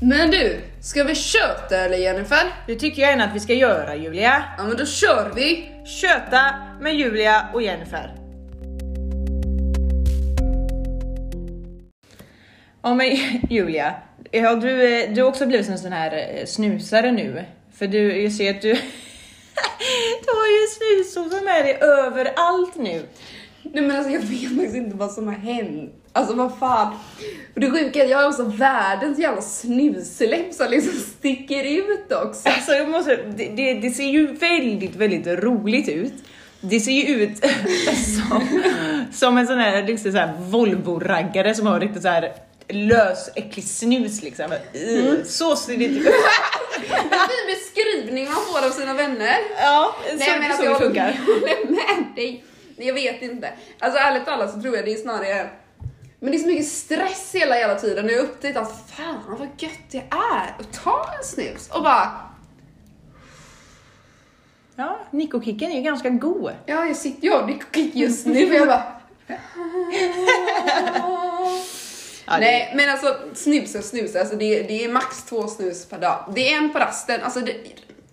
Men du, ska vi köta eller Jennifer? Det tycker jag gärna att vi ska göra Julia. Ja men då kör vi! Köta med Julia och Jennifer. Ja men Julia, ja, du, eh, du har också blivit en sån här eh, snusare nu. För du, jag ser att du, du har ju snusdosa med dig överallt nu. Nej men alltså jag vet faktiskt inte vad som har hänt. Alltså vad fan. Och det sjuka är att jag har också världens jävla snusläpp som liksom sticker ut också. Alltså jag måste, det, det, det ser ju väldigt, väldigt roligt ut. Det ser ju ut som, som en sån här, liksom så här Volvo-raggare som har riktigt så här lös, äcklig snus liksom. Mm. Så ser det ut. Fin beskrivning man får av sina vänner. Ja, så, Nej men så alltså det jag funkar. håller med dig. Jag vet inte. Alltså ärligt talat så tror jag det är snarare men det är så mycket stress hela jävla tiden. Och jag har upptäckt att fan vad gött det är att ta en snus. Och bara Ja, Nikokicken är ju ganska god. Ja, jag sitter ju och dricker just nu och jag bara... Ja, Nej, men alltså snus och snus, alltså det, det är max två snus per dag. Det är en på rasten, alltså det,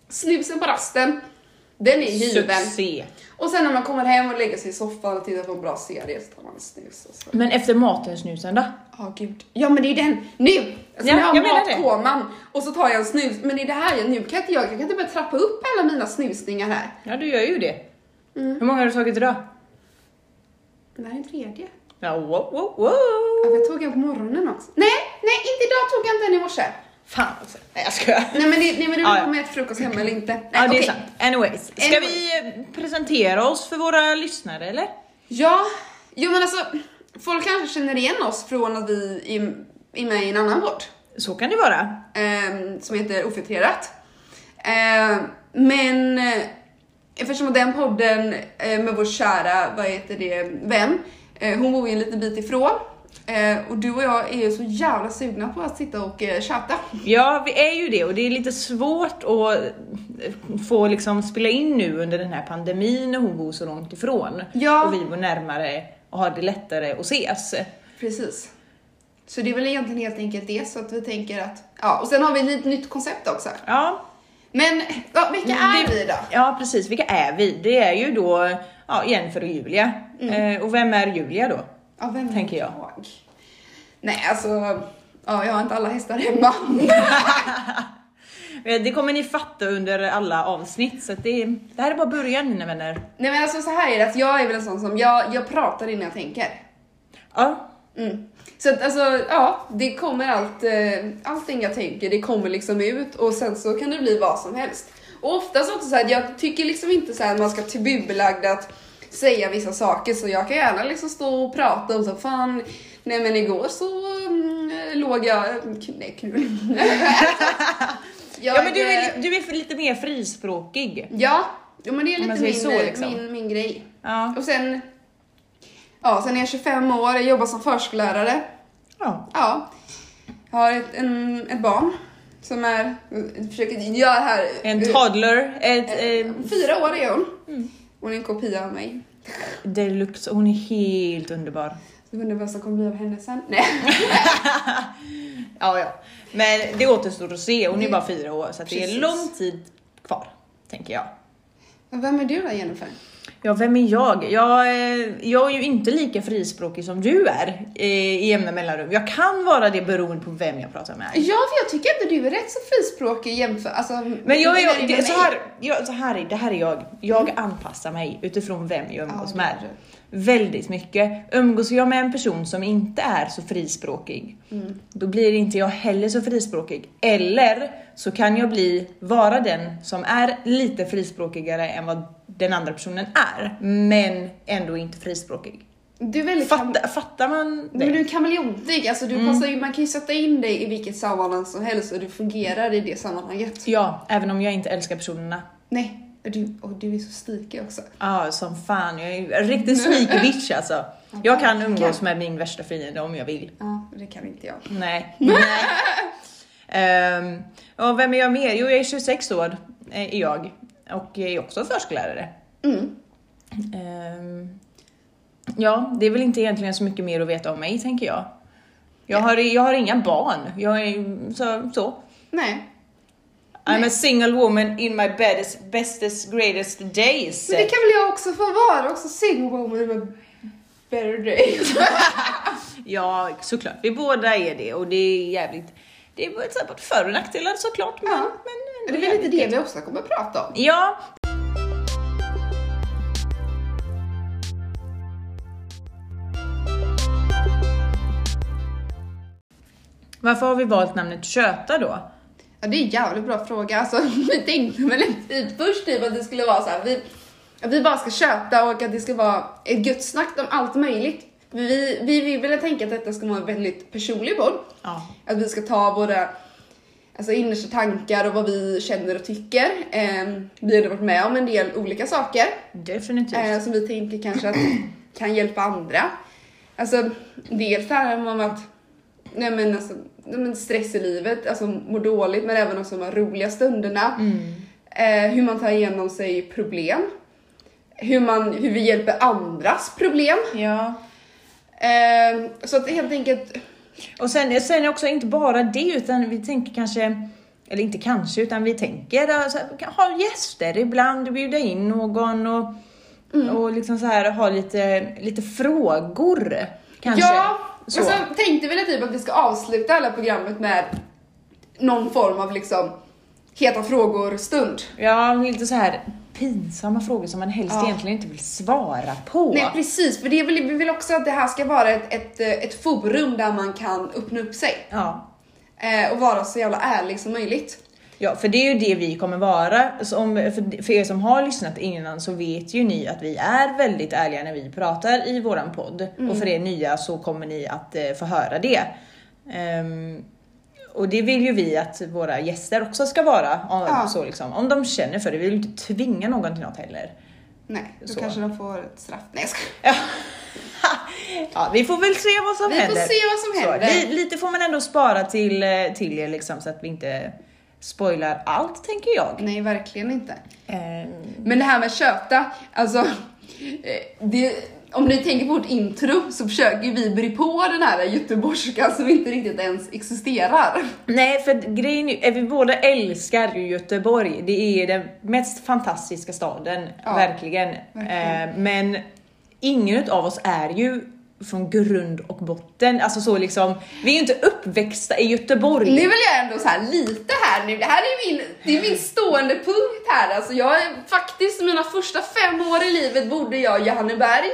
snusen på rasten, den är given. Succé. Och sen när man kommer hem och lägger sig i soffan och tittar på en bra serie så tar man en snus. Och så. Men efter maten snusen då? Ja, gud. Ja, men det är den. Nu! Alltså, Ja, när jag jag har menar det. matkoman och så tar jag en snus. Men det är det här, jag- nu kan inte jag, jag kan inte börja trappa upp alla mina snusningar här. Ja, du gör ju det. Mm. Hur många har du tagit idag? Det här är en tredje. Ja, wow, wow, Ja, wow. jag tog en på morgonen också. Nej, nej, inte idag tog jag inte en i morse. Fan alltså. Nej jag skojar. Nej men det, nej, men det beror på om jag äter frukost hemma eller inte. Nej, Ja det är okej. sant. Anyways. Ska Anyway. vi eh, presentera oss för våra lyssnare eller? Ja, jo men alltså folk kanske känner igen oss från att vi är, är med i en annan podd Så kan det vara. ehm, som heter Ofiltrerat. Ehm, men eh, eftersom att den podden eh, med vår kära, vad heter det, vän, eh, hon bor ju en liten bit ifrån. Eh, och du och jag är ju så jävla sugna på att sitta och eh, chatta. Ja vi är ju det och det är lite svårt att eh, få liksom spela in nu under den här pandemin när hon bor så långt ifrån. Ja. Och vi bor närmare och har det lättare att ses. Precis. Så det är väl egentligen helt enkelt det, så att vi tänker att, ja, och sen har vi ett nytt koncept också. Ja, Men ja, vilka är det- vi då? Ja precis, vilka är vi? Det är ju då ja, Jennifer och Julia. Eh, och vem är Julia då? Ja, vem Tänker jag. Nej, alltså, ja, jag har inte alla hästar hemma. Det kommer ni fatta under alla avsnitt så det, det här är bara början mina vänner. Nej men alltså så här är det, att jag är väl en sån som, jag, jag pratar innan jag tänker. Ja, Mm. Så att alltså, ja, det kommer allt, eh, allting jag tänker, det kommer liksom ut och sen så kan det bli vad som helst. Och oftast också så här, jag tycker liksom inte så här att man ska tabubelagda att säga vissa saker så jag kan gärna liksom stå och prata om så fan, nej men igår så mm, låg jag, nej kul. ja men du är, du är för lite mer frispråkig. Ja, ja men det är lite min, så, liksom. min, min grej. Ja. Och sen, ja sen är jag 25 år, jag jobbar som förskollärare. ja. Ja, jag har ett, en, ett barn som är, jag försöker göra här. En toddler, ett, Eh, eh, Fyra år är hon. Hon är en kopia av mig. deluxe, hon är helt underbar. Jag undrar vad som kommer bli av henne sen. Nej. Ja, ja. Men det återstår att se, hon är bara fyra år så det är lång tid kvar, tänker jag. Vem är du då Jennifer? Ja, vem är jag? Jag, eh, jag är ju inte lika frispråkig som du är eh, i jämna mellanrum. Jag kan vara det beroende på vem jag pratar med. Ja, för jag tycker inte du är rätt så frispråkig jämför, alltså. Men jag med det, så, här, jag, så här är, det här är jag. Jag anpassar mig utifrån vem jag umgås Ja, med. Väldigt mycket. Umgås jag med en person som inte är så frispråkig, Mm. då blir inte jag heller så frispråkig. Eller så kan jag bli, vara den som är lite frispråkigare än vad den andra personen är, men ändå inte frispråkig. Du är väldigt Fatta, fattar man det? Men du är kameleontig, alltså du Mm. passar ju, man kan ju sätta in dig i vilket sammanhang som helst och du fungerar i det sammanhanget. Ja, även om jag inte älskar personerna. Nej, du, och du är så stilig också. Ja, som fan. Jag är en riktig sneaky bitch alltså. Jag kan umgås med min värsta fiende om jag vill. Ja, det kan inte jag. Nej. Nej. Ehm, och vem är jag mer? Jo, jag är 26 år, eh, är jag. Och jag är också förskollärare. Mm. Ehm, ja, det är väl inte egentligen så mycket mer att veta om mig, tänker jag. Jag har, jag har inga barn. Jag är så. så. Nej. I'm a single woman in my best, bestest, greatest days. Men det kan väl jag också få vara, också single woman with better days. Ja, såklart. Vi båda är det och det är jävligt... Det är både för och nackdelar såklart, men... Ja. men det är väl lite det vi också kommer att prata om. Ja. Varför har vi valt namnet Köta då? Ja, det är en jävligt bra fråga. Alltså, vi tänkte väl inte först typ att det skulle vara så här, vi, att vi bara ska köta och att det ska vara ett guttsnack om allt möjligt. Vi, vi vill väl tänka att detta ska vara en väldigt personlig podd. Ja. Att vi ska ta våra alltså, innersta tankar och vad vi känner och tycker. Eh, vi har varit med om en del olika saker Definitivt. eh, som vi tänker kanske att kan hjälpa andra. Alltså dels det här om att nej men alltså, stress i livet, alltså mår dåligt men även också de roliga stunderna. Eh, hur man tar igenom sig problem. Hur, man, hur vi hjälper andras problem. Ja. Eh, så att helt enkelt, Och sen, sen också inte bara det, utan vi tänker kanske, eller inte kanske, utan vi tänker alltså, ha gäster ibland, bjuda in någon och, och liksom så här ha lite, lite frågor. Kanske. ja, så. och så tänkte vi typ att vi ska avsluta hela programmet med någon form av liksom heta frågor-stund. Ja, lite så här pinsamma frågor som man helst Ja. egentligen inte vill svara på. Nej precis, för det vill, vi vill också att det här ska vara ett, ett, eh, ett forum där man kan öppna upp sig. Ja. Eh, och vara så jävla ärlig som möjligt. Ja, för det är ju det vi kommer vara. Så om, för, er som har lyssnat innan så vet ju ni att vi är väldigt ärliga när vi pratar i våran podd. Och för er nya så kommer ni att eh, få höra det. Ehm, och det vill ju vi att våra gäster också ska vara. Om, Ja. så liksom, om de känner för det. Vi vill ju inte tvinga någon till något heller. Nej, då Så. kanske de får ett straff. Nej jag skojar. Ja, vi får väl se vad som Vi får händer. se vad som Så, händer. li, lite får man ändå spara till, eh, till er liksom så att vi inte spoilar allt tänker jag. Nej, verkligen inte. Ehm, Men det här med köta, alltså. eh, Det, om ni tänker på vårt intro så försöker vi bry på den här göteborgskan som inte riktigt ens existerar. Nej, för grejen är, vi båda älskar ju Göteborg. Det är den mest fantastiska staden, Ja, verkligen. verkligen. Eh, men ingen av oss är ju från grund och botten. Alltså så liksom, vi är ju inte uppväxta i Göteborg. Nu vill jag ändå så här lite här nu, det här är min, det är min stående punkt här. Alltså jag är faktiskt, mina första fem år i livet bodde jag i Johanneberg.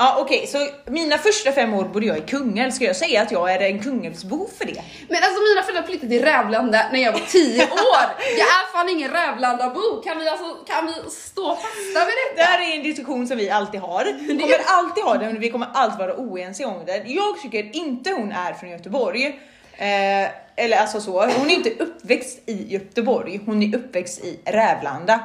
Ja okej, så mina första fem år bodde jag i Kungälv. Ska jag säga att jag är en Kungälvsbo för det? Men alltså mina föräldrar flyttade till Rävlanda när jag var 10 år. Jag är fan ingen Rävlandabo. Kan vi alltså, kan vi stå fasta vid Det detta? här är en diskussion som vi alltid har. Vi kommer alltid ha den, men vi kommer alltid vara oense om den. Jag tycker inte hon är från Göteborg. Eh, eller alltså så, hon är inte uppväxt i Göteborg, hon är uppväxt i Rävlanda.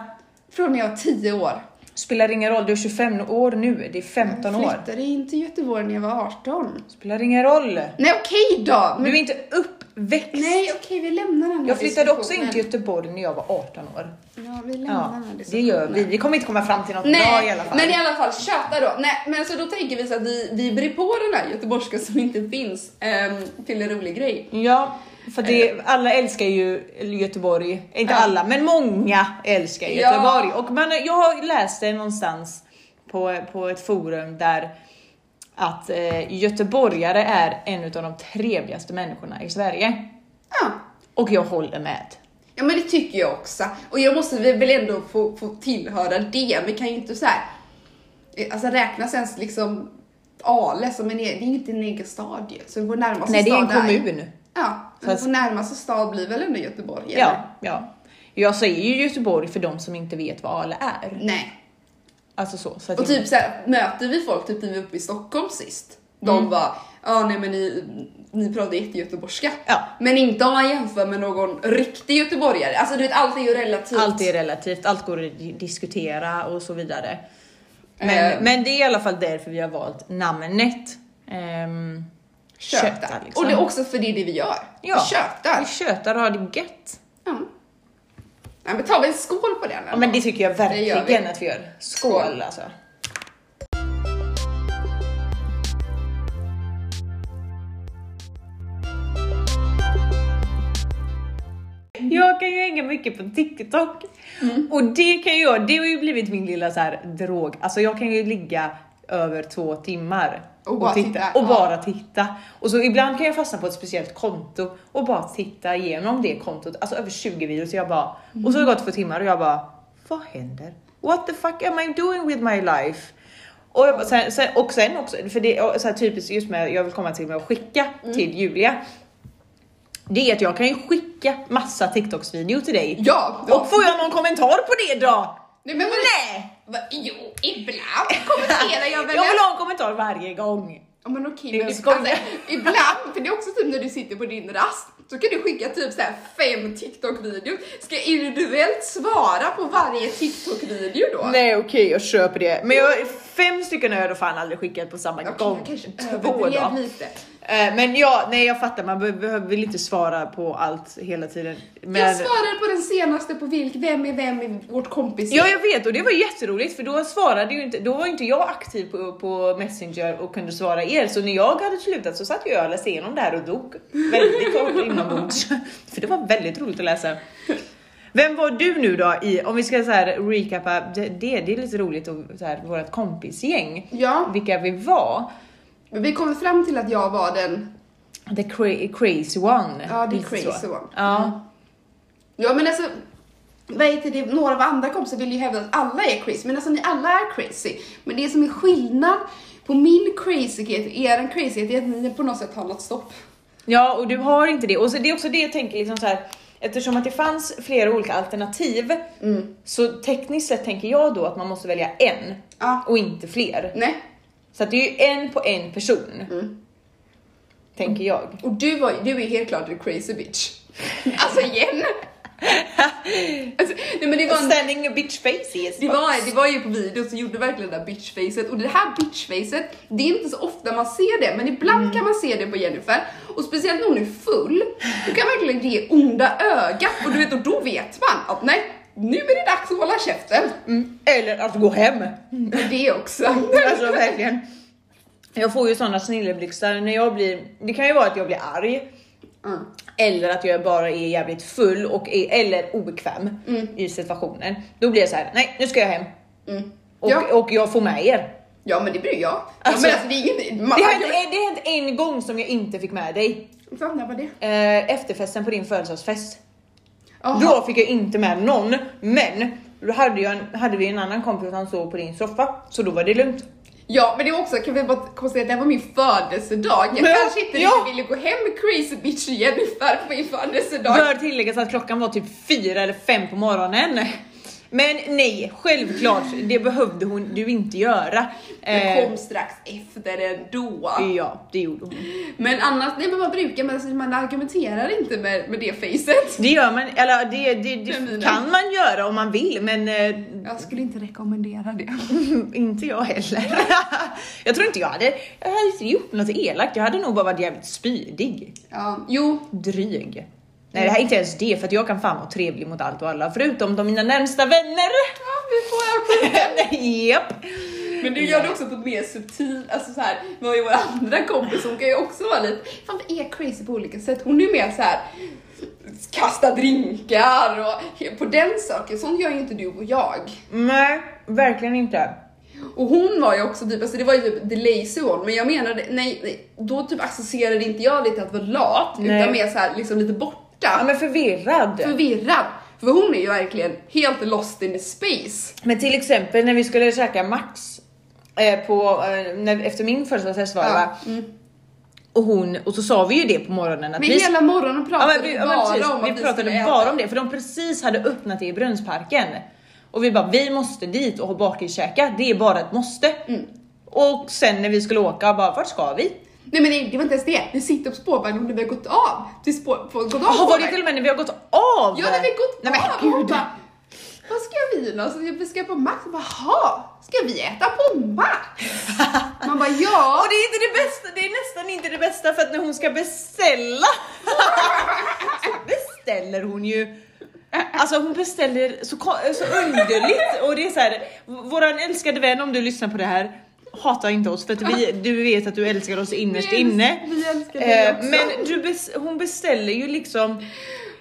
Från när jag var 10 år. Spelar ingen roll, du är 25 år nu, det är 15 Jag år. flyttade in till Göteborg när jag var 18. Spelar ingen roll. Nej okej då! Men, Du är inte uppväxt. nej okej vi lämnar den här Jag flyttade också in till Göteborg när jag var 18 år. Ja vi lämnar Ja, den här det diskussionen. gör vi. Vi kommer inte komma fram till något bra Nej, i alla fall. men i alla fall köta då. Nej, men så då tänker vi så att vi, vi brer på den här göteborgska som inte finns ehm, till en rolig grej. Ja, för det, alla älskar ju Göteborg. Inte Ja. alla, men många älskar Ja. Göteborg. Och man, jag det någonstans på, på ett forum där att eh, göteborgare är en av de trevligaste människorna i Sverige. Ja. Och jag håller med. Ja men det tycker jag också. Och jag måste väl ändå få, få tillhöra det. Vi kan ju inte så här, eh, alltså räknas ens liksom Ale som en, e- det är inte en egen stad ju. Så vår närmaste Nej, det är en stad kommun. ja, Vår närmaste stad blir väl ändå Göteborg? eller? Ja, ja. Jag säger ju Göteborg för de som inte vet vad Ale är. Nej. Alltså så. så Och typ så här, möter vi folk, typ när vi var uppe i Stockholm sist. De Mm. var, ja nej men ni, ni pratar jättegöteborgska. Ja. Men inte om man jämför med någon riktig göteborgare. Alltså du vet allt är ju relativt. Allt är relativt, allt går att di- diskutera och så vidare. Men, Eh. men det är i alla fall därför vi har valt namnet. Um, köta. Liksom. liksom. Och det är också för det, är det vi gör. Ja. Vi kötar. Vi kötar och har det gött. Ja. Nej, men tar vi en skål på den? Eller? Ja, men det tycker jag verkligen vi. att vi gör. Skål, skål alltså. Jag kan ju hänga mycket på TikTok. Mm. Och det kan jag, det har ju blivit min lilla så här drog. Alltså jag kan ju ligga över två timmar och bara titta, titta, och bara titta. Och så ibland kan jag fastna på ett speciellt konto och bara titta igenom det kontot, alltså över 20 videos. Och jag bara, och så har det gått två timmar och jag bara, vad händer? What the fuck am I doing with my life? Och, jag, sen, sen, och sen också, för det är så här typiskt just med, jag vill komma till med att skicka Mm. till Julia. Det är att jag kan ju skicka massa TikToks video till dig. Ja! ja. Och får jag någon kommentar på det då? Nej men Nej! Va, jo, ibland kommenterar jag väl. Jag vill ha en kommentar varje gång. Ja men okej, men skoj. alltså, ibland, för det är också typ när du sitter på din rast, så kan du skicka typ så här fem TikTok-videos. Ska jag individuellt svara på varje TikTok-video då? Nej okej, jag köper det. Men jag, fem stycken har jag då fan aldrig skickat på samma Okej, gång. Två då. lite. Eh, Men ja, nej jag fattar, man be- behöver väl inte svara på allt hela tiden. Men... Jag svarade på den senaste på vilk, vem är vem i vårt kompis Ja jag vet och det var jätteroligt för då svarade ju inte, då var inte jag aktiv på, på Messenger och kunde svara er så när jag hade slutat så satt jag och läste igenom det här och dog väldigt kort inombords. För det var väldigt roligt att läsa. Vem var du nu då i, om vi ska så här recapa, det, det, är lite roligt att så här, vårt kompisgäng, Ja, vilka vi var. vi kom fram till att jag var den, The cra- crazy one. ja lite crazy så. one. Ja. Ja men alltså, vad heter det, några av andra kompisar vill ju hävda att alla är crazy, men alltså ni alla är crazy. Men det som är skillnad på min crazyhet och er crazyhet är att ni på något sätt har något stopp. Ja, och du har inte det. Och så, det är också det jag tänker liksom så här. Eftersom att det fanns flera olika alternativ Mm. så tekniskt sett tänker jag då att man måste välja en Ja. och inte fler. Nej. Så att det är ju en på en person. Mm. Tänker jag. Och du, var, du är helt klart en crazy bitch. Alltså igen! alltså, nej men det var, en, Standing bitch faces. det, var, det var ju på video så gjorde verkligen det där bitchfacet och det här bitchfacet, det är inte så ofta man ser det men ibland kan man se det på Jennifer och speciellt när hon är full, då kan verkligen det onda ögat och du vet och då vet man att nej, nu är det dags att hålla käften. Mm. Eller att gå hem. Det också. Alltså verkligen. Jag får ju sådana snilleblixtar när jag blir, det kan ju vara att jag blir arg Mm. eller att jag bara är jävligt full och är, eller obekväm i situationen. Då blir jag så här: nej nu ska jag hem. Mm. Och, Ja. och jag får med er. Ja men det bryr jag. Ja, Alltså, men alltså det är inget... Man, Det har hänt, en gång som jag inte fick med dig. Fan, när var det? Eh, efterfesten på din födelsedagsfest. Jaha. Då fick jag inte med någon, men då hade, jag en, hade vi en annan kompis som sov på din soffa, så då var det lugnt. Ja men det var också, kan vi bara konstatera att det här var min födelsedag. Jag Ja, kanske inte ja. ville gå hem med crazy bitch Jennifer på min födelsedag. Bör tilläggas att klockan var typ fyra eller fem på morgonen. Men nej, självklart, det behövde hon du inte göra. Eh, kom strax efter ändå. ja, det gjorde hon. Men annars, nej men man brukar, men man argumenterar inte med, med det facet. Det gör man, eller det, det, det kan man göra om man vill, men eh, Jag skulle inte rekommendera det. inte jag heller. jag tror inte jag hade, jag hade gjort något elakt, jag hade nog bara varit jävligt spydig. Ja, jo, Dryg. Nej det här är inte ens det, för att jag kan fan vara trevlig mot allt och alla, förutom de mina närmsta vänner. ja, vi får Japp. Men du gör det också på ett mer subtilt, alltså så här, vi har ju vår andra kompis, hon kan ju också vara lite, fan vi är crazy på olika sätt. Hon är ju mer så här kasta drinkar och på den saken, sånt gör ju inte du och jag. Nej, verkligen inte. Och hon var ju också typ, alltså det var ju typ the lazy one, men jag menade, nej, nej då typ associerade inte jag lite att vara lat, Nej. utan mer så här liksom lite borta. Ja men förvirrad. Förvirrad. För hon är ju verkligen helt lost in the space. Men till exempel när vi skulle käka Max eh, på, eh, när, efter min födelsedagsfest var det va? Mm. Och hon, och så sa vi ju det på morgonen att Men vi hela morgonen Ja, pratade men vi, vi ja, bara precis, om vi vi pratade bara äta. om det för de precis hade öppnat det i Brunnsparken. Och vi bara, vi måste dit och ha bakiskäka, det är bara ett måste. Mm. Och sen när vi skulle åka, bara vart ska vi? Nej men det, det var inte ens det, vi sitter på spårvagnen när vi har gått av. Till spår, på, gått av Jaha var det till och med när vi har gått av? Ja när vi har gått Nej, men av hon gud. bara, vad ska vi? Så vi ska på Max, "Jaha, ska vi äta på Max? Man bara ja. Och det är inte det bästa, det är nästan inte det bästa för att när hon ska beställa så beställer hon ju Alltså hon beställer så, så underligt och det är så här, våran älskade vän om du lyssnar på det här Hata inte oss för att vi, du vet att du älskar oss innerst Vi inne. vi älskar dig Eh, också. Men du bes, hon beställer ju liksom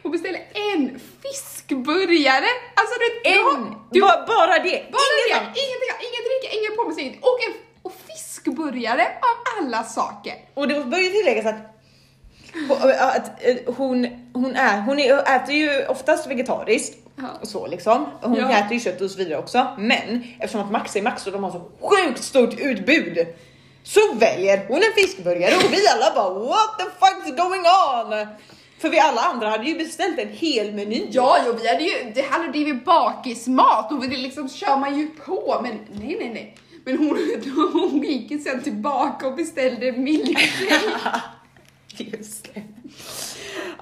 Hon beställde en fiskburgare. Alltså du, du, har- En! du, Ba- bara det! bara Inget det, annat. ingenting, ingen dricka, ingen pommes, inget. Och en och fiskburgare av alla saker. Och det bör ju tilläggas att eh, hon, hon, är, hon äter ju oftast vegetariskt Ja. och så liksom. Hon Ja. äter ju kött och så vidare också. Men eftersom att Max är Max och de har så sjukt stort utbud så väljer hon en fiskburgare och vi alla bara what the fuck is going on? För vi alla andra hade ju beställt en hel meny. Ja, jo, vi hade ju, det hade ju bakismat och det liksom kör man ju på, men nej, nej, nej. Men hon, hon gick ju sen tillbaka och beställde milkshake Just det.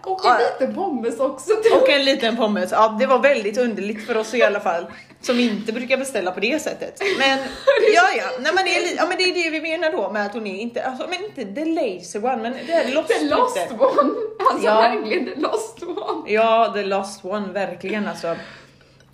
Och en liten pommes också. Och en liten pommes. Ja, det var väldigt underligt för oss i alla fall. Som inte brukar beställa på det sättet. Men ja, ja. Nej, men det, är, ja men det är det vi menar då med att hon är inte, alltså, men inte the lazy one, men det är lost. The lost lite. one. Alltså Ja. verkligen the lost one. Ja, the lost one, verkligen alltså.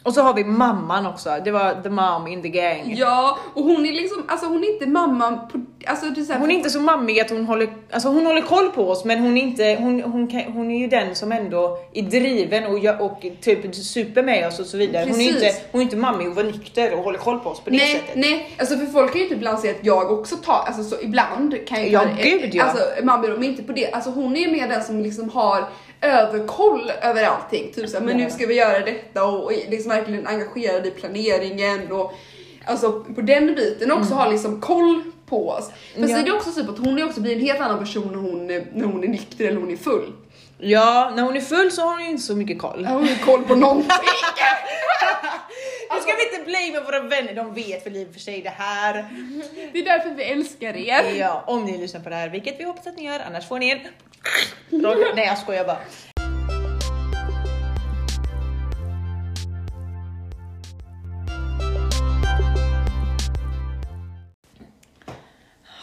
Och så har vi mamman också. Det var the mom in the gang. Ja, och hon är liksom, alltså hon är inte mamman på, alltså det är här, Hon är inte så mammig att hon håller, alltså hon håller koll på oss men hon är inte, hon, hon, kan, hon är ju den som ändå är driven och, gör, och typ super med oss och så vidare. Hon är, inte, hon är inte mammig och vara nykter och håller koll på oss på det Nej, sättet. nej, alltså för folk kan ju inte ibland säga att jag också tar, alltså så ibland kan jag Ja, göra- gud, ja. Alltså mamma men inte på det, alltså hon är mer den som liksom har överkoll över allting. Typ såhär, men nu ska vi göra detta och, och liksom verkligen engagerad i planeringen och alltså på den biten också har liksom koll på oss. Mm. Ja. det är också typ att hon är också blir en helt annan person när hon, är- när hon är nykter eller hon är full. Ja, när hon är full så har hon ju inte så mycket koll. Hon har koll på någonting. Nu ska vi inte blamea våra vänner, de vet i och för sig det här. Det är därför vi älskar er. Ja, om ni lyssnar på det här, vilket vi hoppas att ni gör, annars får ni en... Nej jag skojar bara.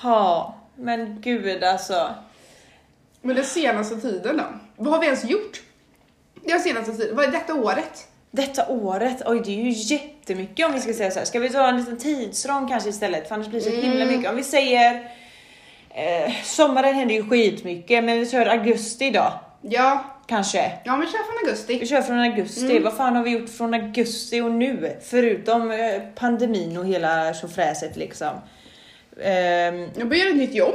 Ja, men gud alltså. Men den senaste tiden då? Vad har vi ens gjort? Den senaste tiden, vad är detta året? Detta året, oj det är ju jättemycket om vi ska säga så här. Ska vi ta en liten tidsram kanske istället? För annars blir det så himla mycket. Om vi säger eh, sommaren händer ju skitmycket, men vi kör augusti då. Ja, Kanske. ja men kör från Vi augusti. kör från augusti. Vad fan har vi gjort från augusti och nu? Förutom eh, pandemin och hela tjofräset liksom. Ehm, Jag börjar ett nytt jobb.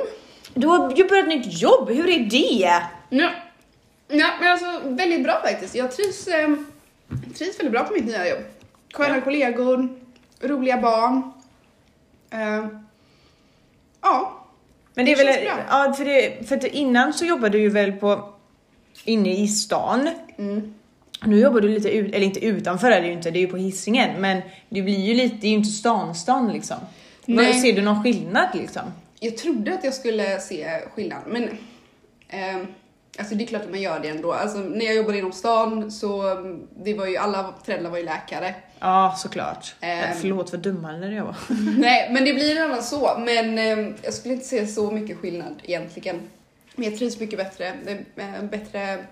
du har ju börjat ett nytt jobb, hur är det? Ja. ja, men alltså väldigt bra faktiskt. Jag trivs, eh, trivs väldigt bra på mitt nya jobb. Sköna Ja. kollegor, roliga barn. Eh, ja, Men det är Det väl, känns bra. ja för, det, för att innan så jobbade du ju väl på inne i stan. mm. Nu jobbar du lite ut, eller inte utanför är det ju inte, det är ju på hissingen men det blir ju lite, det är ju inte stan stan liksom. Nej. Vad, ser du någon skillnad liksom? jag trodde att jag skulle se skillnad, men ehm, alltså det är klart att man gör det ändå. Alltså, när jag jobbade inom stan så det var ju alla föräldrar var ju läkare. Ja såklart. Ehm. Eh, Förlåt för dummare jag var. Nej, men det blir annan så. Men ehm, jag skulle inte se så mycket skillnad egentligen. Men jag trivs mycket bättre. Det är en bättre,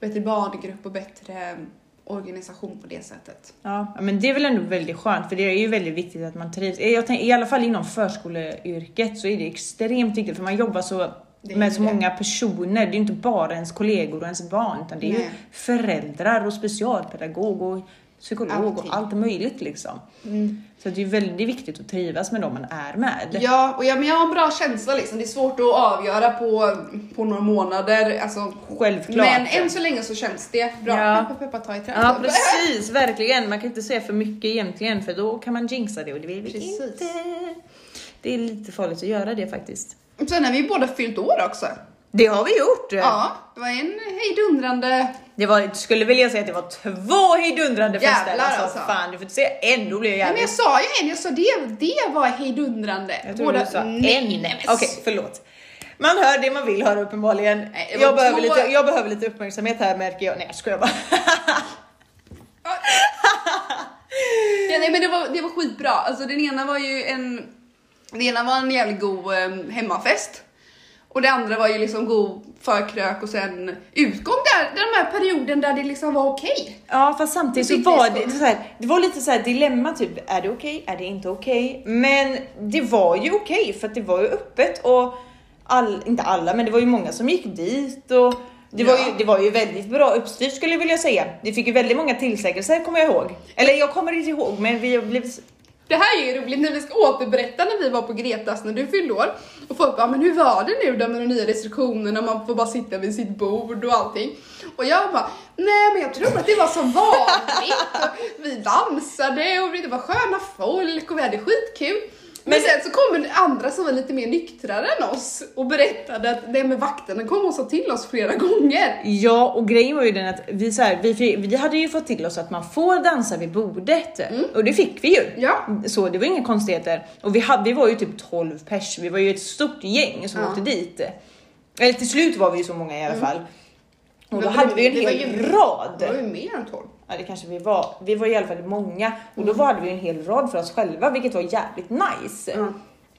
bättre barngrupp och bättre organisation på det sättet. Ja, men det är väl ändå väldigt skönt för det är ju väldigt viktigt att man trivs. Jag tänker, I alla fall inom förskoleyrket så är det extremt viktigt för man jobbar så med ju så det. många personer. Det är ju inte bara ens kollegor och ens barn utan det är ju Nej. föräldrar och specialpedagog och psykolog Allting. och allt möjligt liksom. Så det är väldigt viktigt att trivas med dem man är med. Ja, och jag, men jag har en bra känsla liksom. Det är svårt att avgöra på, på några månader. Alltså, Självklart. men än så länge så känns det bra. Ja. Peppa, peppa, ta i trä. Ja precis, verkligen. Man kan inte säga för mycket egentligen för då kan man jinxa det och det vill vi Precis. inte. Det är lite farligt att göra det faktiskt. Sen har vi båda fyllt år också. Det har vi gjort! Ja, det var en hejdundrande... Det var, skulle vilja säga att det var två hejdundrande Jävlar, fester. Alltså, alltså. fan, du får inte säga en, då blir jag Nej, men jag jävligt... sa ju en, jag sa det, det var hejdundrande. Jag tror du sa en. Okej, förlåt. Man hör det man vill höra uppenbarligen. Nej, jag, behöver två- lite, jag behöver lite uppmärksamhet här märker jag. Nej jag skojar bara. Ja, nej men det var, det var skitbra. Alltså den ena var ju en, det ena var en jävligt god eh, hemmafest. Och det andra var ju liksom god förkrök och sen utgång där, den här perioden där det liksom var okej. Ja fast samtidigt så var det, så här, det var lite så här dilemma typ, är det okej, är det inte okej? Men det var ju okej för att det var ju öppet och all, inte alla men det var ju många som gick dit och Det, var Ja. ju, det var ju väldigt bra uppstyrt skulle jag vilja säga. Vi fick ju väldigt många tillsägelser kommer jag ihåg. Eller jag kommer inte ihåg men vi har blivit... Det här är ju roligt när vi ska återberätta när vi var på Gretas när du fyllde år. Och folk bara, men hur var det nu då med de nya restriktionerna, man får bara sitta vid sitt bord och allting. Och jag bara, nej men jag tror att det var som vanligt. Och vi dansade och det var sköna folk och vi hade skitkul. Men, Men- sen så kommer andra som var lite mer nyktrare än oss och berättade att det med vakterna kom och sa till oss flera gånger. Ja och grejen var ju den att vi, så här, vi, vi hade ju fått till oss att man får dansa vid bordet. Och det fick vi ju. Ja. Så det var inga konstigheter. Och vi, hade, vi var ju typ 12 pers, vi var ju ett stort gäng som Ja. åkte dit. Eller till slut var vi ju så många i alla fall. Och då Men hade vi ju en hel ju- rad. Det var ju mer än 12. Ja det kanske vi var. Vi var i alla fall många och då hade vi en hel rad för oss själva vilket var jävligt nice. Ja.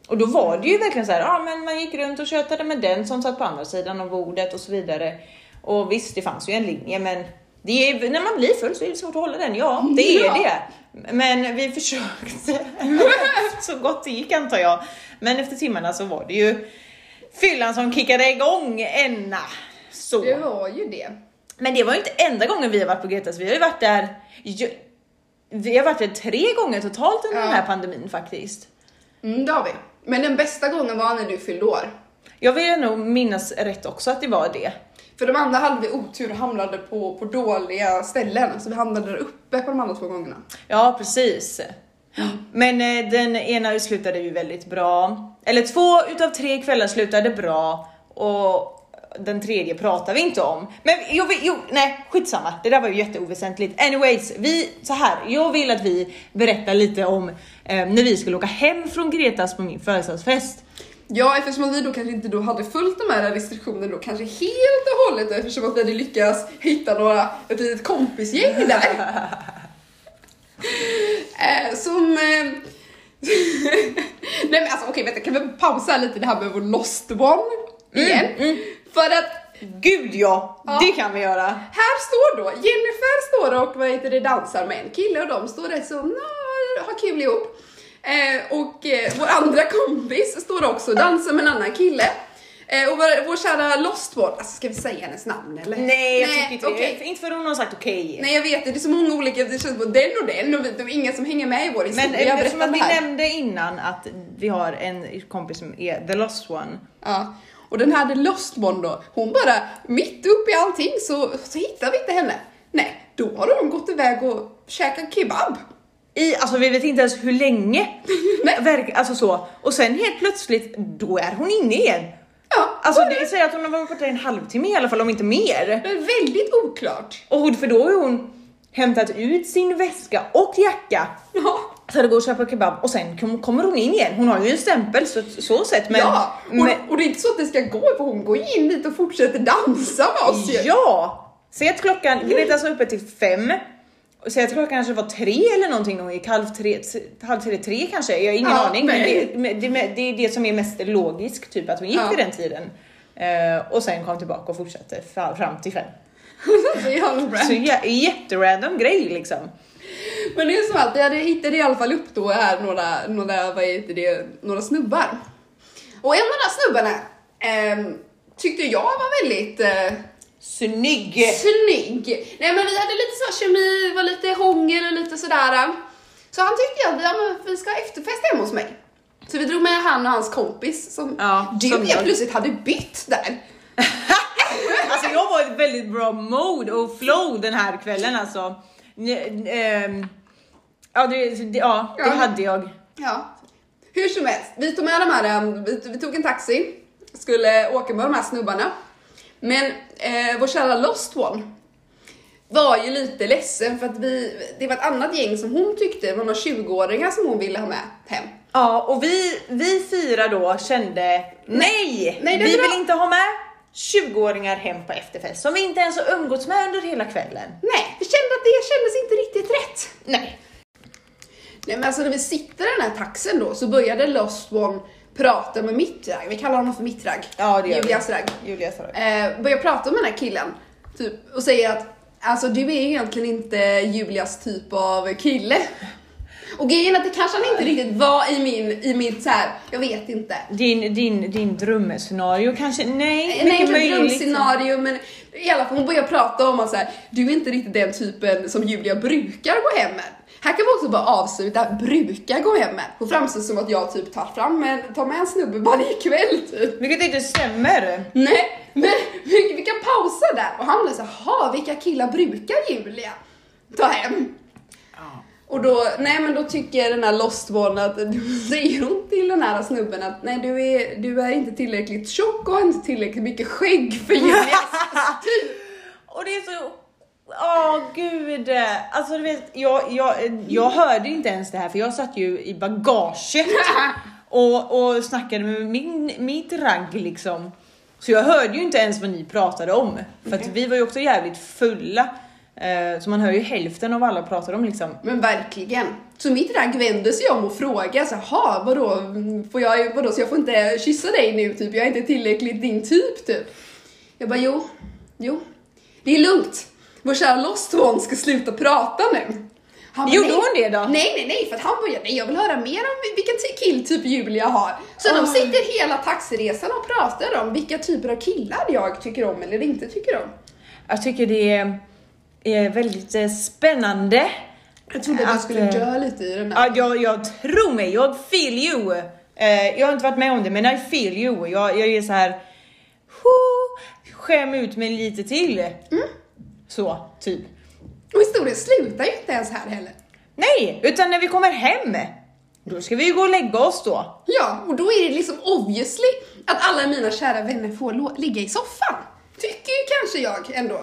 Och då var det ju verkligen så här, ja men man gick runt och tjötade med den som satt på andra sidan av bordet och så vidare. Och visst det fanns ju en linje men det är, när man blir full så är det svårt att hålla den, ja det är Ja. det. Men vi försökte så gott det gick antar jag. Men efter timmarna så var det ju fyllan som kickade igång enna. Så. Det var ju det. Men det var ju inte enda gången vi har varit på Gretas, vi har ju varit där ju- vi har varit där tre gånger totalt under Ja. den här pandemin faktiskt. Mm, det har vi. Men den bästa gången var när du fyllde år. Jag vill nog minnas rätt också att det var det. För de andra hade vi otur och hamnade på, på dåliga ställen, så vi hamnade där uppe på de andra två gångerna. Ja, precis. Men eh, den ena slutade ju väldigt bra. Eller två utav tre kvällar slutade bra och den tredje pratar vi inte om. Men jag vill, jo, nej skitsamma, det där var ju jätteoväsentligt. Anyways, vi, så här, jag vill att vi berättar lite om eh, när vi skulle åka hem från Gretas på min födelsedagsfest. Ja, eftersom vi då kanske inte då hade följt de här restriktionerna då kanske helt och hållet eftersom att vi hade lyckats hitta några, ett litet kompisgäng där. eh, som... Eh, Nej men alltså okej vänta, kan vi pausa lite det här med vår lost one igen? För att Gud ja, Ja. det kan vi göra. Här står då, Jennifer står och vad heter det, dansar med en kille och de står där så "Nå, har kul ihop. Eh, och eh, vår andra kompis står också och dansar med en annan kille. Eh, och vår, vår kära Lost One, alltså ska vi säga hennes namn eller? Nej, jag tycker inte okej. det. Inte för hon har sagt okej. Nej jag vet det, det är så många olika, det känns på den och den och det är ingen som hänger med i vår historia. Men eftersom vi nämnde innan att vi har en kompis som är the lost one. Ja. Och den här The Lost One då, hon bara mitt upp i allting så, så hittar vi inte henne. Nej, då har hon gått iväg och käkat kebab. I, alltså vi vet inte ens hur länge. Verk, alltså så. Och sen helt plötsligt, då är hon inne igen. Ja, Alltså det säger att hon har varit borta i en halvtimme i alla fall, om inte mer. det är väldigt oklart. Och för då har hon hämtat ut sin väska och jacka Ja. för att gå och köpa kebab och sen kom, kommer hon in igen. Hon har ju en stämpel så, så sett men... ja, och, men och det är inte så att det ska gå, för hon går in dit och fortsätter dansa med oss ju. Ja! Säg att klockan, Greta var uppe till fem. Och säg att klockan kanske var tre eller någonting när hon gick halv tre, halv tre, tre kanske. Jag har ingen Ja, aning. Men det, det, det är det som är mest logiskt, typ att hon gick Ja. vid den tiden. Eh, och sen kom tillbaka och fortsatte fram till fem. Så jä, jätterandom grej liksom. Men det är som att jag hittade i alla fall upp då här några, några, vad heter det, några snubbar. Och en av de där snubbarna ehm, tyckte jag var väldigt eh, Snygg! snygg. Nej men vi hade lite så kemi, var lite hångel och lite sådär. Så han tyckte att ja, vi ska ha efterfest hemma hos mig. Så vi drog med han och hans kompis som Ja, du som helt plötsligt hade bytt där. Alltså jag var i ett väldigt bra mode och flow den här kvällen alltså. Ehm, ja, det, det, ja, det Ja. hade jag. Ja. Hur som helst, vi tog med de här, um, vi, tog en taxi, skulle åka med de här snubbarna. Men eh, vår kära Lost One var ju lite ledsen för att vi, det var ett annat gäng som hon tyckte var några 20-åringar som hon ville ha med hem. Ja, och vi, vi fyra då kände nej, Nej, vi vill inte ha med 20-åringar hem på efterfest som vi inte ens har umgåtts med under hela kvällen. Nej, vi kände att det kändes inte riktigt rätt. Nej. Nej men alltså när vi sitter i den här taxen då så började Lost One prata med Mittrag, vi kallar honom för Mittrag. Ja, det gör. Julias ragg. Julia sa det. eh, börjar prata med den här killen typ, och säger att alltså du är egentligen inte Julias typ av kille. Och grejen är att det kanske han inte riktigt var i min, i mitt så här, jag vet inte. Din, din, din drömscenario kanske? Nej, Nej, mycket inte drömscenario men i alla fall hon börjar prata om att så här, du är inte riktigt den typen som Julia brukar gå hem med. Här kan vi också bara avsluta, brukar gå hem med. Hon framstår som att jag typ tar fram en, tar med en snubbe varje kväll typ. Vilket inte stämmer. Nej, men vi, vi kan pausa där och han blir så jaha vilka killar brukar Julia ta hem? Och då, nej men då tycker den här Lost One att, då säger hon till den här snubben att nej du är, du är inte tillräckligt tjock och har inte tillräckligt mycket skägg för Julias typ. Och det är så... Åh gud! Alltså du vet, jag, jag, jag hörde inte ens det här för jag satt ju i bagaget och, och snackade med min, mitt ragg liksom. Så jag hörde ju inte ens vad ni pratade om. För att vi var ju också jävligt fulla. Eh, så man hör ju hälften av vad alla pratar om liksom. Men verkligen. Så mitt ragg vänder sig om och frågar så jaha vadå, får jag, vadå så jag får inte kyssa dig nu typ, jag är inte tillräckligt din typ typ. Jag bara jo, jo, det är lugnt. Vår kära Lost One ska sluta prata nu. Han bara, Gjorde hon det då? Nej, nej, nej, för att han började, nej jag vill höra mer om vilken ty- killtyp Julia har. Så de Oj. sitter hela taxiresan och pratar om vilka typer av killar jag tycker om eller inte tycker om. Jag tycker det är, är väldigt eh, spännande. Jag trodde att jag Att, skulle eh, dö lite i den här. Ja, jag, jag tror mig, jag feel you. Eh, jag har inte varit med om det, men I feel you. Jag, jag är så här. Skäm ut mig lite till. Så, typ. Och historien slutar ju inte ens här heller. Nej, utan när vi kommer hem, då ska vi ju gå och lägga oss då. Ja, och då är det liksom obviously att alla mina kära vänner får ligga i soffan. Tycker ju kanske jag ändå.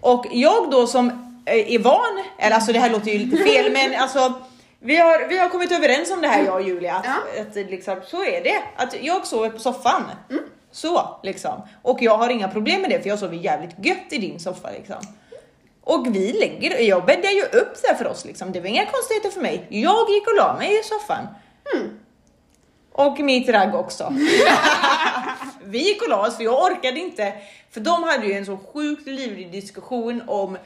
Och jag då som eh, är van, eller alltså det här låter ju lite fel, men alltså vi har, vi har kommit överens om det här jag och Julia, att, Ja. att liksom, så är det. Att jag sover på soffan. Så liksom. Och jag har inga problem med det för jag sover jävligt gött i din soffa liksom. Och vi lägger, jag bäddar ju upp det för oss liksom. Det var inga konstigheter för mig. Jag gick och la mig i soffan. Och mitt ragg också. vi gick och la oss för jag orkade inte. För de hade ju en så sjukt livlig diskussion om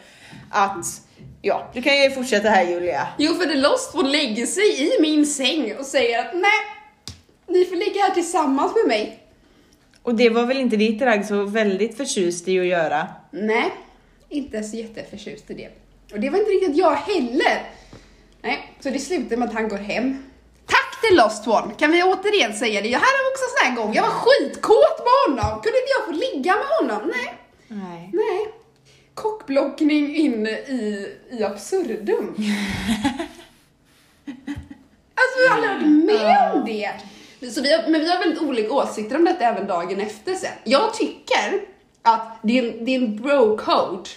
att, ja du kan ju fortsätta här Julia. Jo, för The Lost One lägger sig i min säng och säger att nej, ni får ligga här tillsammans med mig. Och det var väl inte ditt ragg så väldigt förtjust i att göra? Nej, inte så jätteförtjust i det. Och det var inte riktigt jag heller. Nej, så det slutar med att han går hem. Till Lost One! Kan vi återigen säga det? Jag hade också en sån här gång, jag var skitkåt med honom. Kunde inte jag få ligga med honom? Nej. Nej. Nej. Kockblockning in i, i absurdum. alltså jag har aldrig varit med om det. Så vi har, men vi har väldigt olika åsikter om detta även dagen efter sen. Jag tycker att det är en, det är en bro-code.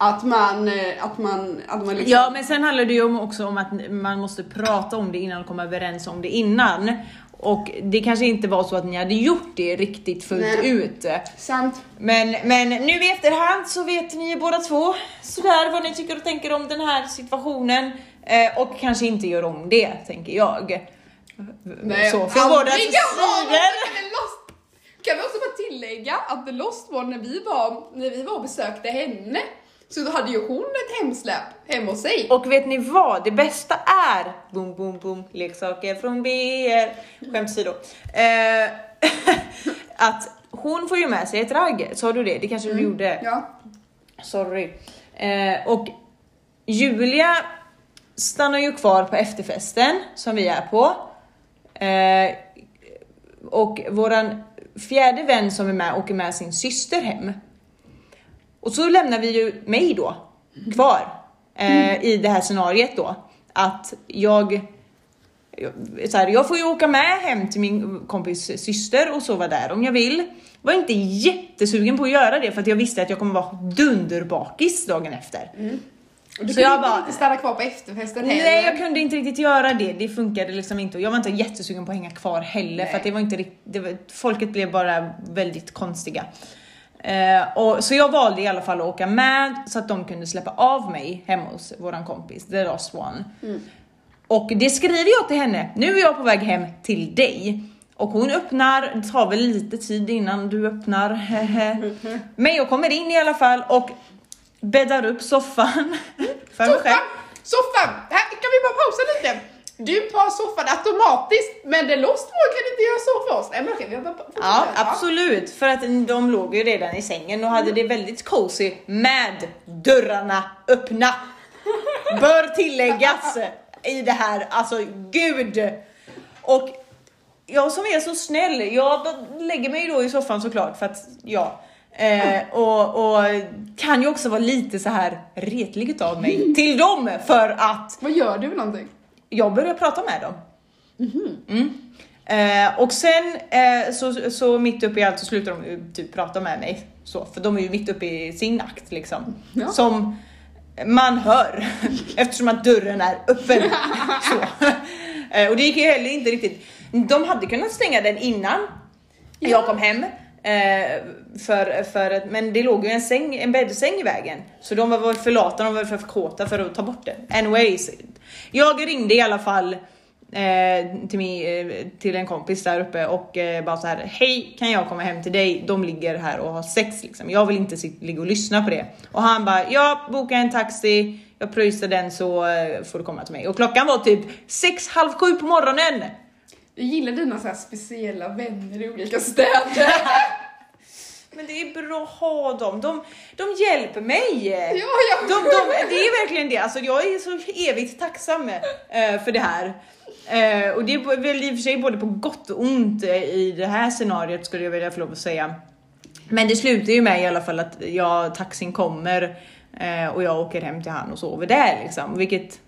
Att man, eh, att man, att man liksom... Ja men sen handlar det ju också om att man måste prata om det innan och komma överens om det innan. Och det kanske inte var så att ni hade gjort det riktigt fullt Nej. ut. Sant. Men, men nu i efterhand så vet ni båda två sådär vad ni tycker och tänker om den här situationen. Eh, och kanske inte gör om det, tänker jag. så, från båda sidor. Kan vi också bara tillägga att The Lost One, när vi var, när vi var och besökte henne, så då hade ju hon ett hemsläp hemma hos sig. Och vet ni vad? Det bästa är, boom boom boom, leksaker från BR, skämt åsido. Eh, att hon får ju med sig ett ragg, sa du det? Det kanske du gjorde? Ja. Sorry. Eh, och Julia stannar ju kvar på efterfesten som vi är på. Eh, och våran fjärde vän som är med åker med sin syster hem. Och så lämnar vi ju mig då kvar eh, i det här scenariet då. Att jag, så här, jag får ju åka med hem till min kompis syster och sova där om jag vill. Var inte jättesugen på att göra det för att jag visste att jag kommer vara dunderbakis dagen efter. Och du Så kunde jag inte bara- riktigt stanna kvar på efterfesten heller. Nej jag kunde inte riktigt göra det, det funkade liksom inte och jag var inte jättesugen på att hänga kvar heller Nej. för att det var inte det var, folket blev bara väldigt konstiga. Eh, och, så jag valde i alla fall att åka med så att de kunde släppa av mig hemma hos våran kompis, The Lost One. Och det skriver jag till henne, nu är jag på väg hem till dig. Och hon öppnar, det tar väl lite tid innan du öppnar. Men jag kommer in i alla fall och bäddar upp soffan för mig själv. soffan, här kan vi bara pausa lite. Du tar soffan automatiskt, men det Lost One kan inte göra så för oss. Nej men okej, vi har bara. Ja, absolut. För att de låg ju redan i sängen och hade det väldigt cozy med dörrarna öppna. Bör tilläggas i det här, alltså gud. Och jag som är så snäll, jag lägger mig då i soffan såklart för att ja. Eh, och, och kan ju också vara lite så här retlig av mig till dem för att Vad gör du någonting? Jag börjar prata med dem. Mm. Eh, och sen eh, så, så mitt uppe i allt så slutar de ju typ prata med mig. Så, för de är ju mitt uppe i sin akt liksom. Ja. Som man hör eftersom att dörren är öppen. så. Eh, och det gick ju heller inte riktigt. De hade kunnat stänga den innan jag kom hem. Eh, för, för, att- men det låg ju en, säng, en bäddsäng i vägen. Så de var väl för lata, de var för kåta för att ta bort den. Anyways. Jag ringde i alla fall eh, till, min, eh, till en kompis där uppe och eh, bara så här. Hej, kan jag komma hem till dig? De ligger här och har sex liksom. Jag vill inte ligga och lyssna på det. Och han bara, ja, boka en taxi. Jag pröjsar den så eh, får du komma till mig. Och klockan var typ sex, halv sju på morgonen. Jag gillar dina så här speciella vänner i olika städer. Men det är bra att ha dem. De, de hjälper mig. ja, De, de, det är verkligen det. Alltså, jag är så evigt tacksam eh, för det här. Eh, och det är väl i och för sig både på gott och ont eh, i det här scenariot skulle jag vilja få lov att säga. Men det slutar ju med i alla fall att jag, taxin kommer eh, och jag åker hem till han och sover där liksom. Vilket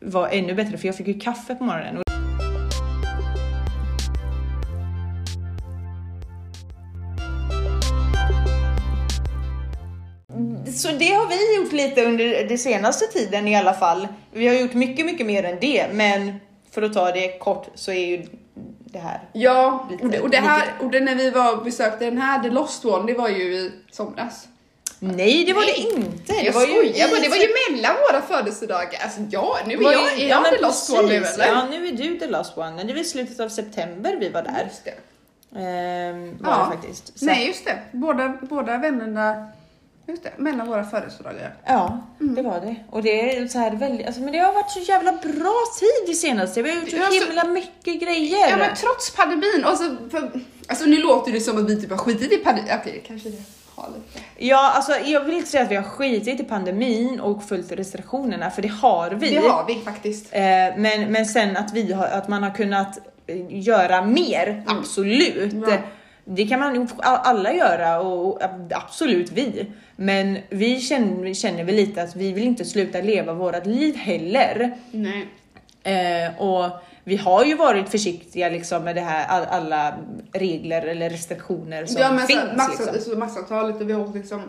var ännu bättre för jag fick ju kaffe på morgonen. Så det har vi gjort lite under den senaste tiden i alla fall. Vi har gjort mycket, mycket mer än det, men för att ta det kort så är ju det här. Ja, Lite- och det, och det här, och det när vi var och besökte den här, The Lost One, det var ju i somras. Nej, det var Nej. det inte. Det jag var ju skojar bara, det var ju mellan våra födelsedagar. Alltså ja, nu är var jag, är jag The Lost One nu eller? Ja, nu är du the lost one. Det var i slutet av september vi var där. Just det. Ehm, var Ja. det faktiskt. Så- Nej, just det. Båda, båda vännerna, just det, mellan våra födelsedagar. Ja, Mm. det var det. Och det är så här väldigt, alltså, men det har varit så jävla bra tid det senaste. Vi har gjort så Ja, så- himla mycket grejer. Ja men trots pandemin, alltså, för, alltså nu låter det som att vi typ har skitit i pandemin. Okej, kanske det. Ja, alltså jag vill inte säga att vi har skitit i pandemin och följt restriktionerna, för det har vi. Det har vi faktiskt. Eh, men, men sen att, vi har, att man har kunnat eh, göra mer, absolut. Ja. Det kan man alla göra och absolut vi. Men vi känner, känner väl lite att vi vill inte sluta leva vårat liv heller. Nej. Eh, och vi har ju varit försiktiga liksom med det här, all, alla regler eller restriktioner som Ja men finns. så, max, liksom. så maxantalet och vi har liksom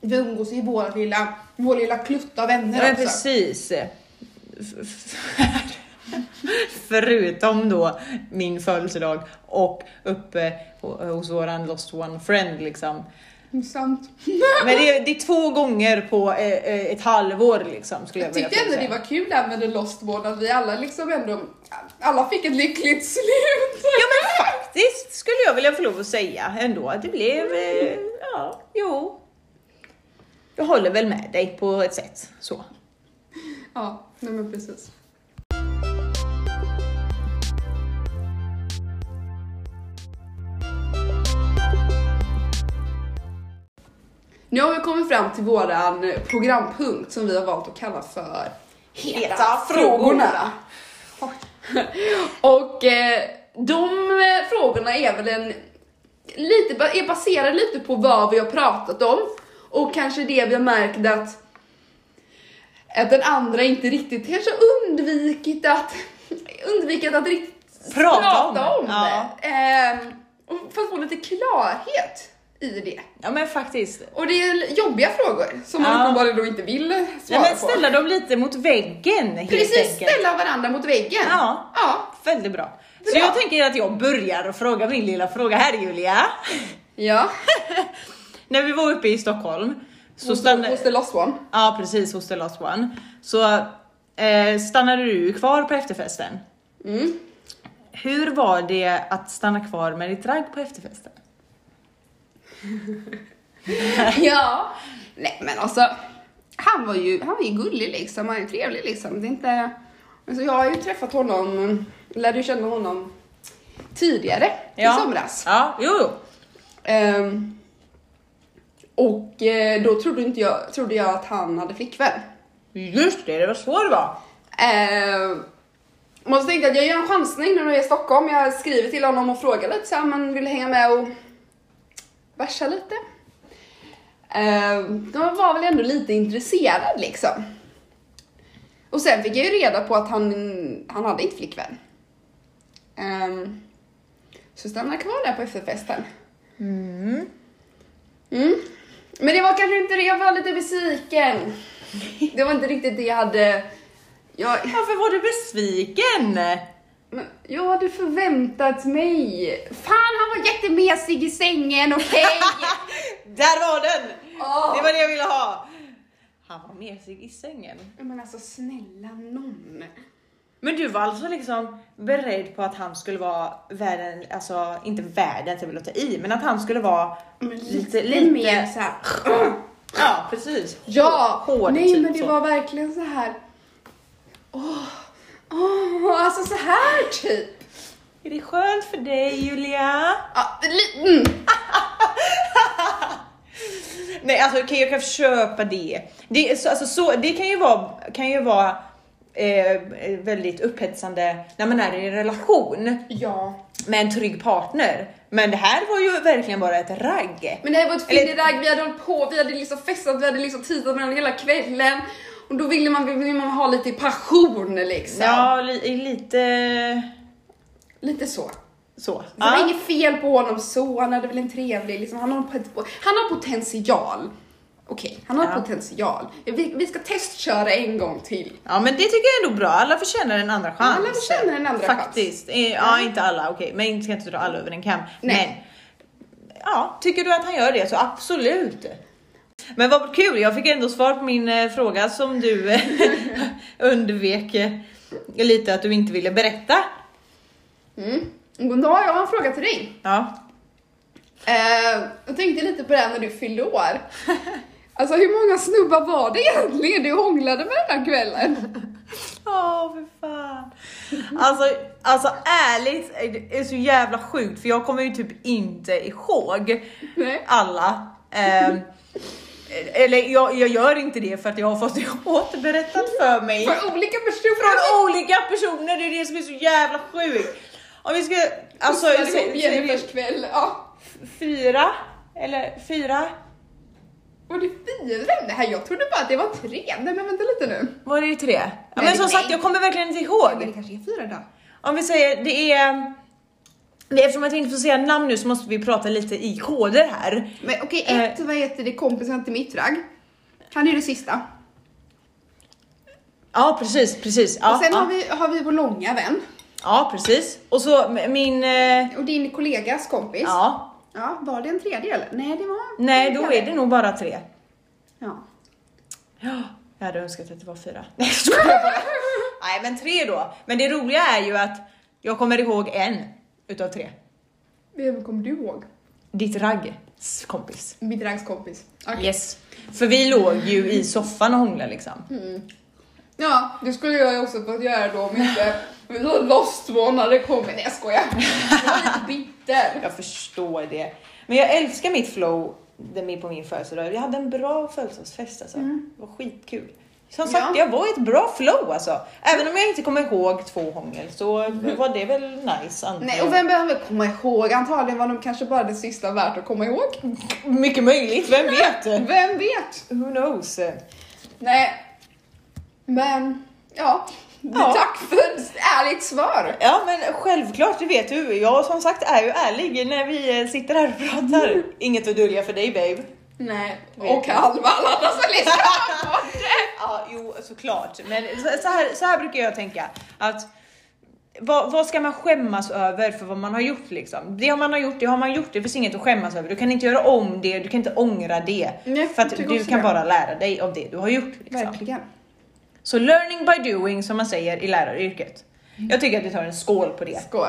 vi umgås i vår lilla, vår lilla klutt av vänner Ja, men också. precis. Förutom då min födelsedag och uppe ho- hos våran lost one friend liksom. Sant. Men det är, det är två gånger på eh, eh, ett halvår liksom skulle jag, Jag tyckte ändå det var kul där med The Lost One att vi alla liksom ändå, alla fick ett lyckligt slut. Ja men faktiskt skulle jag vilja få lov att säga ändå att det blev, eh, ja, jo. Jag håller väl med dig på ett sätt så. Ja, nej men precis. Nu har vi kommit fram till våran programpunkt som vi har valt att kalla för Heta frågorna. Och eh, de eh, frågorna är väl en, lite, är baserade lite på vad vi har pratat om och kanske det vi har märkt att, att den andra inte riktigt kanske undvikit att undvikit att riktigt Prata om det. om Ja. det. Och för att få lite klarhet i det. Ja men faktiskt. Och det är jobbiga frågor som man Ja. uppenbarligen då inte vill svara men på. ställa dem lite mot väggen helt Precis, enkelt. ställa varandra mot väggen. Ja. ja. Väldigt bra. Så Bra. jag tänker att jag börjar och fråga min lilla fråga här Julia. Ja. När vi var uppe i Stockholm så Hos, stannade... hos the lost one. Ja precis, hos The Last One. Så eh, stannade du kvar på efterfesten. Mm. Hur var det att stanna kvar med ditt ragg på efterfesten? Ja. Nej men alltså. han var ju, han var ju gullig liksom, han är trevlig liksom. Det är inte... Alltså jag har ju träffat honom, lärde ju känna honom tidigare i somras. Ja, jo, jo. Ehm, och eh, då trodde, inte jag, trodde jag att han hade flickvän. Just det, det var så det var. Ehm, och så tänkte jag att jag gör en chansning nu när jag är i Stockholm. Jag skriver till honom och frågar lite så här, men vill du hänga med och bärsa lite? Ehm, de var väl ändå lite intresserad liksom. Och sen fick jag ju reda på att han, han hade inte flickvän. Um, så stannade kvar där på efterfesten. Mm. Men det var kanske inte det, jag var lite besviken. Det var inte riktigt det jag hade... Jag, Varför var du besviken? Men jag hade förväntat mig... Fan, han var jättemesig i sängen, okej? Där var den! Åh. Det var det jag ville ha. Han var mesig i sängen. Men alltså snälla nån. Men du var alltså liksom beredd på att han skulle vara världen, alltså inte världens, jag vill låta i, men att han skulle vara lite, lite, mer såhär... Ja, precis. Ja! Hård nej typ men det så. var verkligen så här. Åh, alltså så här typ. Är det skönt för dig Julia? Li- mm. Nej, alltså okej, jag kan köpa det. Det, så, alltså, så, det kan ju vara, kan ju vara eh, väldigt upphetsande när man är i en relation Ja. med en trygg partner. Men det här var ju verkligen bara ett ragg. Men det här var ett fylleragg, vi hade hållit på, vi hade liksom festat, vi hade liksom med den hela kvällen. Och då ville man, ville man ha lite passion liksom. Ja, li, lite Lite så. så. Det var inget fel på honom så, han hade väl en trevlig, liksom, han, har, han har potential. Okej, han har Ja. potential. Vi, vi ska testköra en gång till. Ja men det tycker jag är nog bra, alla förtjänar en andra chans. Alla förtjänar en andra chans. Faktiskt. Eh, Ja, inte alla, okej, men jag ska inte dra alla över en kam. Nej. Men ja, tycker du att han gör det så absolut. Men vad kul, jag fick ändå svar på min eh, fråga som du eh, undvek eh, lite att du inte ville berätta. Mm. Då har jag en fråga till dig. Ja. Eh, jag tänkte lite på det här när du fyllde år. Alltså hur många snubbar var det egentligen du hånglade med den här kvällen? Åh för fan. Alltså, alltså ärligt, det är så jävla sjukt för jag kommer ju typ inte ihåg Nej. alla. Ehm, eller jag, jag gör inte det för att jag har fått det återberättat för mig. För olika personer. Från olika personer, det är det som är så jävla sjukt. Om vi ska, alltså, Jennifers kväll. Ja. fyra? Eller fyra? Var det fyra? Det här, jag trodde bara att det var tre. Nej men vänta lite nu. Var det tre? Ja, Nej, men som nej. sagt, jag kommer verkligen inte Men ihåg. det kanske är fyra då. Om vi säger, det är... Eftersom att vi inte får säga namn nu så måste vi prata lite i koder här. Men okej, Eh. ett, vad heter det, kompisen till mitt ragg. Han är det sista. Ja, precis, precis. Ja, och sen ja. har, vi, har vi vår långa vän. ja precis. Och så min... eh, Och din kollegas kompis. Ja, Ja, var det en tredje eller? Nej, det var nej då är det nog bara tre. Ja. Ja, jag hade önskat att det var fyra. Nej, jag bara. Nej, men tre då. Men det roliga är ju att jag kommer ihåg en utav tre. Vem kommer du ihåg? Ditt raggs kompis. Mitt raggs kompis. Okej. Yes. För vi låg ju i soffan och hånglade liksom. Ja, det skulle jag också fått göra då om inte Lost One hade kommit. Nej jag skojar. Jag var lite bitter. Jag förstår det. Men jag älskar mitt flow på min födelsedag. Jag hade en bra födelsedagsfest alltså. Det var skitkul. Som sagt, Ja. jag var i ett bra flow alltså. Även om jag inte kommer ihåg två hångel så var det väl nice antar Nej, och vem behöver komma ihåg? Antagligen var de kanske bara det sista värt att komma ihåg. Mycket möjligt, vem vet? Vem vet? Who knows? Nej, men ja. Ja. Tack för ett ärligt svar. Ja men självklart, det vet du. Jag som sagt är ju ärlig när vi eh, sitter här och pratar. Inget att dölja för dig babe. Nej, och halva alla andra som lyssnar. Ja, jo såklart. Men så, här, så här brukar jag tänka. Att vad, vad ska man skämmas över för vad man har gjort liksom? Det man har gjort, det har man gjort. Det finns inget att skämmas över. Du kan inte göra om det, du kan inte ångra det. Nej, för att du kan det. bara lära dig av det du har gjort. Liksom. Verkligen. Så learning by doing som man säger i läraryrket. Jag tycker att vi tar en skål på det. Skål.